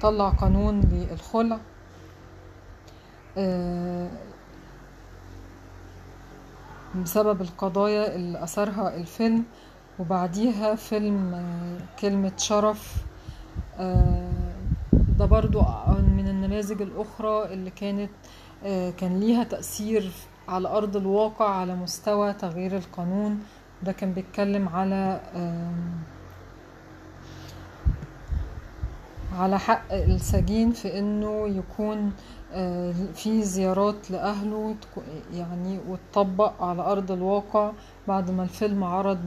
طلع قانون للخلع. بسبب القضايا اللي أثارها الفيلم وبعديها فيلم كلمة شرف. ده برضو من النماذج الأخرى اللي كانت كان ليها تأثير على أرض الواقع على مستوى تغيير القانون. ده كان بيتكلم على على حق السجين في إنه يكون في زيارات لأهله يعني وتطبق على أرض الواقع بعد ما الفيلم عرض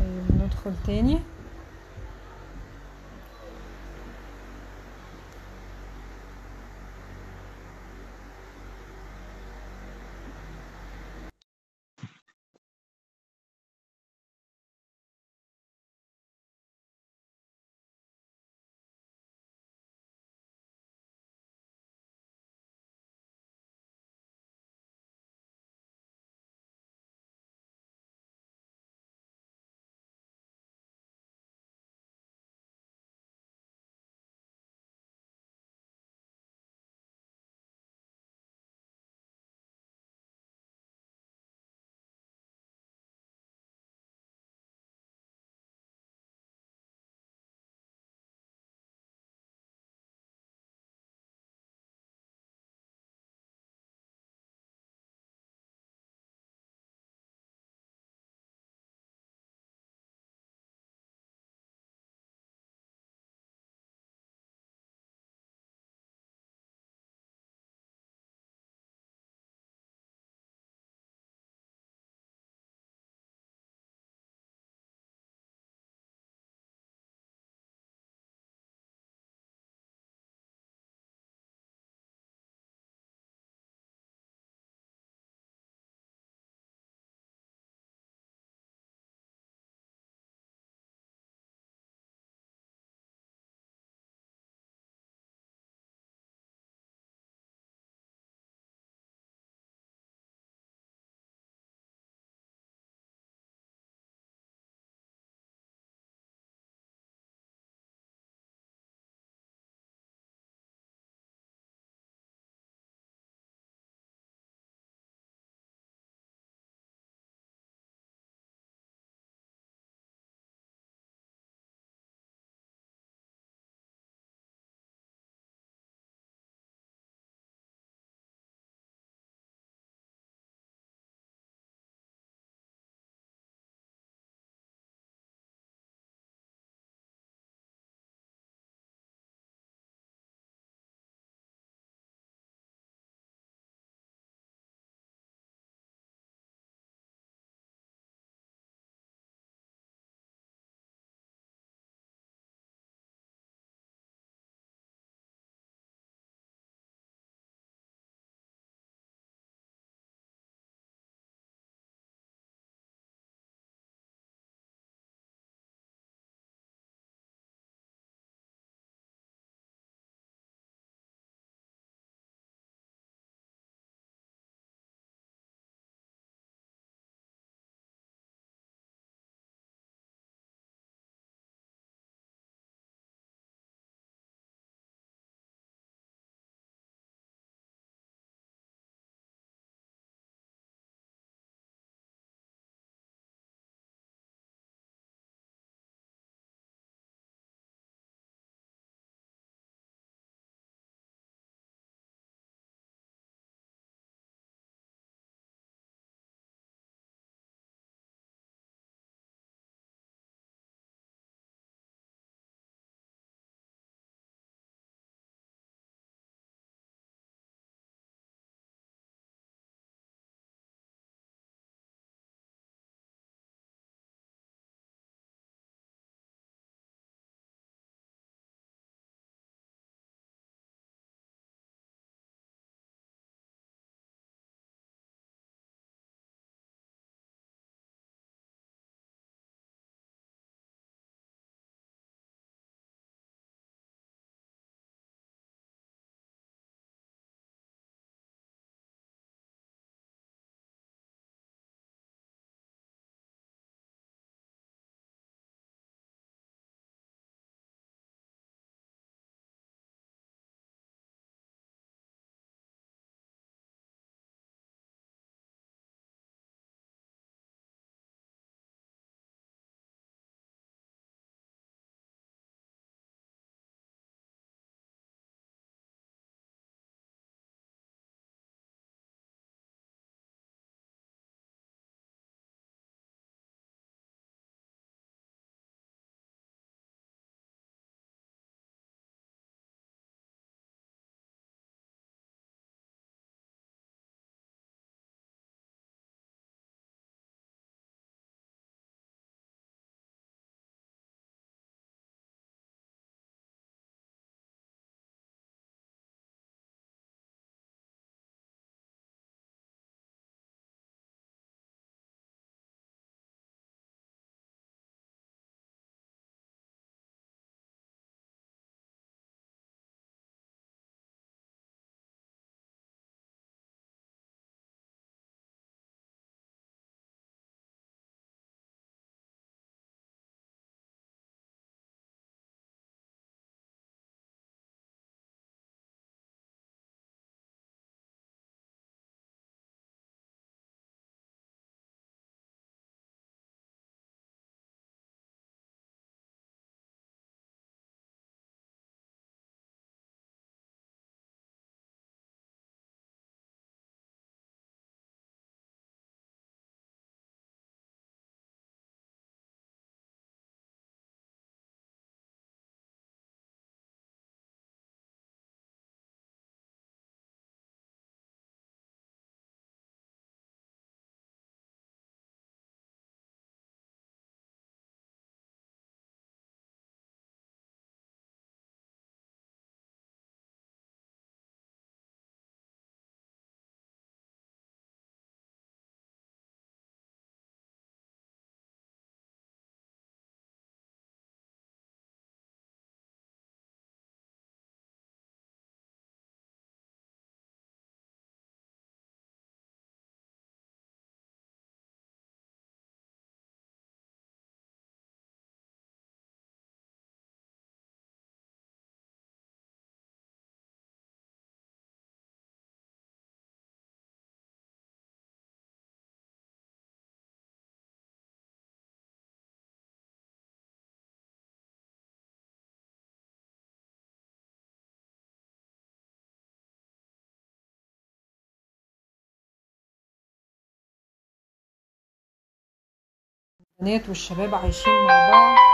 طيب ندخل تاني. البنات والشباب عايشين مع بعض.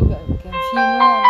بقى كان في نوع